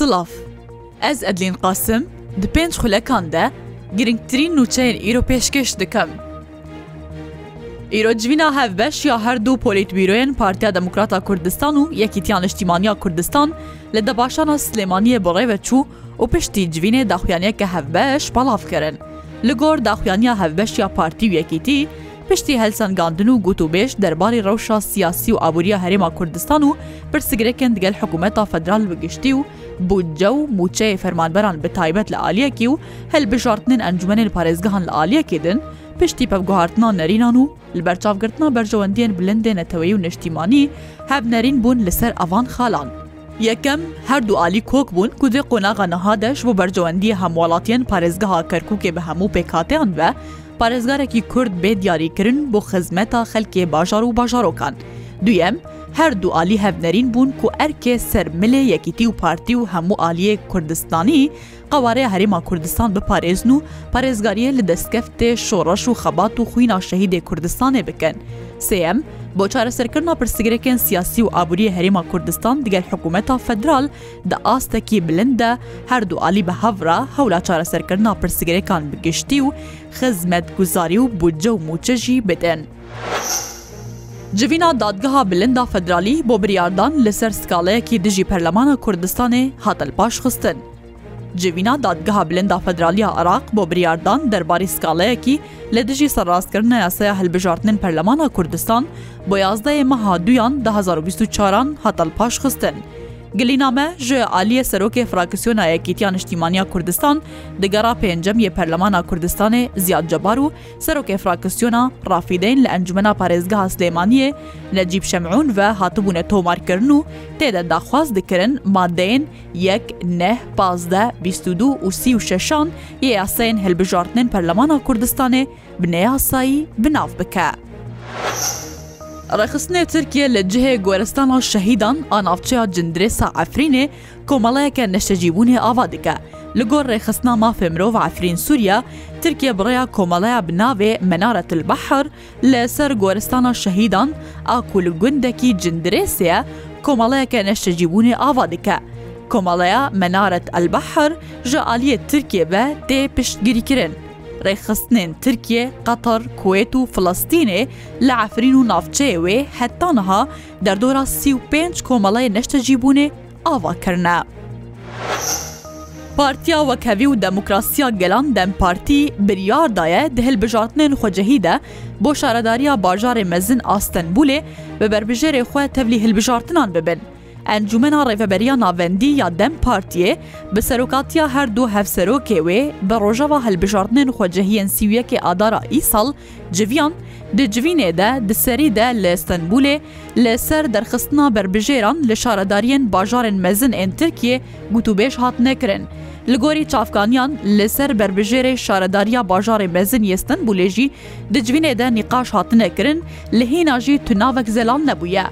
Silav. Ez Edlîn Qasim di pênc xulekan de girîngtirîn nûçeyên îro pêşkêş dikim. Îro civîna hevbeş ya her du polîtbîroyên Partiya Demokrata Kurdistan û Yekîtiya Niştîmaniya Kurdistan li debaşana Silêmaniyê bi rê ve çû û piştî civînê daxuyaniyeke hevbeş belav kirin. Li gor daxuyaniya hevbeş ya Partî û Yekîtî, Piştî helsengandin û gotûbêj derbarê rewşa siyasî û abûriya Herêma Kurdistan û pirsgirêkên digel hikûmeta federal bi giştî û bûdce û mûçeyê fermanberan bi taybet li aliyekî û hilbijartinên encûmenên parêzgehan li aliyekê din, piştî pevguhartina nerînan û li berçavgirtina berjewendiyên bilindê neteweyî û neştîmanî, hev nerîn bûn li ser evan xalan. Yekem, her du alî kok bûn ku di qonaxa niha de ji bo berjewendiyê hemwelatiyên parêzgeha Kerkûkê bi hemû pêkhateyan ve parêzgarekî Kurd bê diyarîkirin bo xizmeta xelkê bajar û bajarokan. Duyem, her du alî hevnerîn bûn ku erkê ser milê Yekîtî û Partî û hemû aliyê Kurdistanî Qawariya Herêma Kurdistan biparêzin û parêzgariyê li destkeftê şoreş û xebat û xwîna şehîdê Kurdistanê bikin. Sêyem, bo çareserkirina pirsgirêkên siyasî û aboriyê Herêma Kurdistan digel hikûmeta federal di astekî bilind de her du alî bi hev re hewla çareserkirina pirsgirêkan bi giştî û xizmetguzarî û bûdce û mûçe jî bidin. Civîna Dadgeha Bilind a Federalî bo biryardan li ser skaleyekî dijî Perlemana Kurdistanê hat li paş xistin. Civîna Dadgeha Bilind a Federalî ya Iraq bo biryardan derbarê skaleyekî li dijî serrastkirina yasaya hilbijartinên Perlemana Kurdistan bo yazdeyê meha duyan du hezar û bîst û çar an hat li paş xistin. Gilîna me ji aliyê Serokê Firakisyona Yekîtiya Niştîmaniya Kurdistan digera pêncem yê Perlemana Kurdistanê Ziyad Cebar û Serokê Frakîsyona Rafîdeyn li Encûmena Parêzgeha Silêmaniyê Necîb Şemûn ve hatibûne tomarkirin û tê de daxwaz dikirin madeyên yek, neh, pazdeh, bîst û du û sî û şeşan yê yasayên hilbijartinên Perlemana Kurdistanê bi neyasayî bi nav bike. Rêxistinê Tirkiye li cihê Goristana Şehîdan a navçeya Cindirêsa Efrînê Komeleyeke neştecîbûnê ava dike, Li gor Rêxistina Mafê Mirov Efrîn Sûrya, Tirkiye bi rêya komeleya bi navê Menaretulbehr li ser Goristana Şehîdan a ku li gundekî Cindirêsê ye, komeleyeke neştecîbûnê ava dike. Komeleya Menaret Elbehr ji aliyê Tirkiyê ve tê piştgirîkirin. Rêxistinên Tirkiye, Qetar, Kuwêt û Filistînê li Efrîn û navçeyê wê heta niha derdora sî û pênc komelayê neştecîbûnê ava kirine. Partiya Wekhevî û Demokrasiya Gelan dem Partî biryar daye di hilbijartinên xwecihî de bo şaredariya bajarê mezin a Stenbûlê bi berbijêrê xwe tevlî hilbijartinan bibin. Encûmena Rêveberiya Navendî ya dem Partiyê bi serokatiya her du hevserokê wê bi rojeva hilbijartinên xwecihiyên sî û yekê adara îsal Civîyan, di civînê de di serî de li Stenbûlê li ser derxistina berbijêran li şaredariyên bajarên mezin ên Tirkiyê gotûbêj hatine kirin. Li gorî çavkaniyan li ser berbijêrê şaredariya bajarê mezin yê Stenbûlê jî di civînê de nîqaş hatine kirin, li hîna jî tu navek zelam nebûye.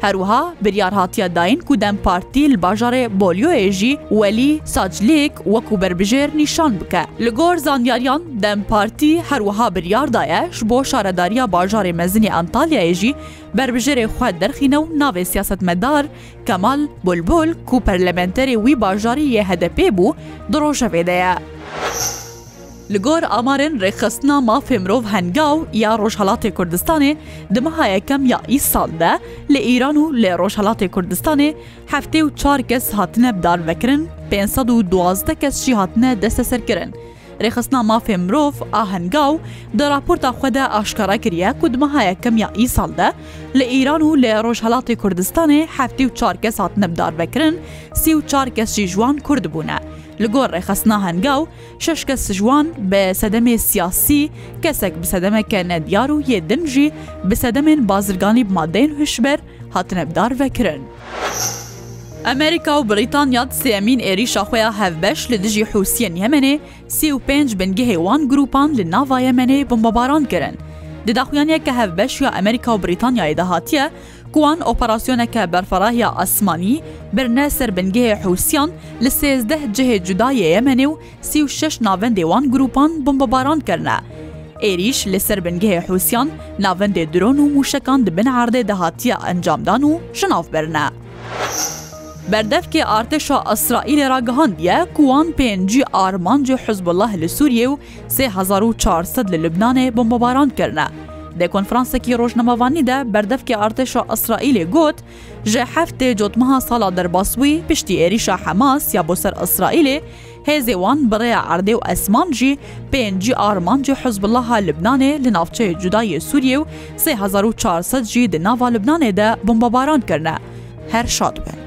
Her wiha biryar hatiye dayîn ku dem Partî li bajarê Bolyoyê jî Welî Saclîk wekû berbijêr nîşan bike. Li gor zanyaryyan dem Partî her wiha biryar daye ji bo şaredariya bajarê mezinê Antalyayê jî berbijêrê xwe derxîne û navê siyasetmedar Kemal Bulbul ku perlementerê wî bajarî yê HDP'ê bû di rojevê de ye. Li gor amarên Rêxistina Mafê Mirov Hengaw ya Rojhelatê Kurdistanê di meha yekem ya îsal de li Îran û li Rojhelatê Kurdistanê heftê û çar kes hatine bidarvekirin, pênc sed û duwazdeh kes jî hatine desteserkirin. Rêxistina Mafê Mirov a Hengaw di raporta xwe de aşkare kiriye ku di meha yekem ya îsal de li Îran û li Rojhelatê Kurdistanê heftê û çar kes hatine bidarvekirin, sî û çar kes jî ji wan Kurd bûne. Li gor Rêxistina Hengaw, Şeş kes ji wan bi sedemê siyasî, kesek bi sedemeke nediyar û yê din jî bi sedemên bazirganî bi madeyên hişber hatine bi dar vekirin. Amerîka û Brîtanya di sêyemîn êrîşa xwe ya hevbeş li dijî Hûsiyên Yemenê sî û pênc bingehê wan grûpan li nava Yemenê bombebaran kirin. Di daxuyaniyeke hevbeş ya Amerîka û Brîtanyayê de hatiye, ku wan operasyoneke berferahiya esmanî birine ser bingehê Hûsiyan li sêzdeh cihê cuda yê Yemenê û sî û şeş navendê wan grûpan bombebaran kirine. Êrîş li ser bingehê Hûsiyan navendê dron û mûşekan di bin erdê de hatiye encamdan û ji nav birine. Berdevkê artêşa Îsraîlê ragihandiye ku wan pêncî armancê Hizbullah li Sûriyê û Sê hezar û çar sed li Lubnanê bombebaran kirine. Di konferansekî rojnamevanî de berdevkê artêşa Îsraîlê got, Ji heftê cotmeha sala derbasbûyî piştî êrîşa Hemas ya bo ser Îsraîlê, hêzê wan bi rêya erdê û esman jî pêncî armancê Hizbulaha Lubnanê li navçeyê cuda yê Sûriyê û sê hezar û çar sed jî di nava Lubnanê de bombebaran kirine. Her şad be.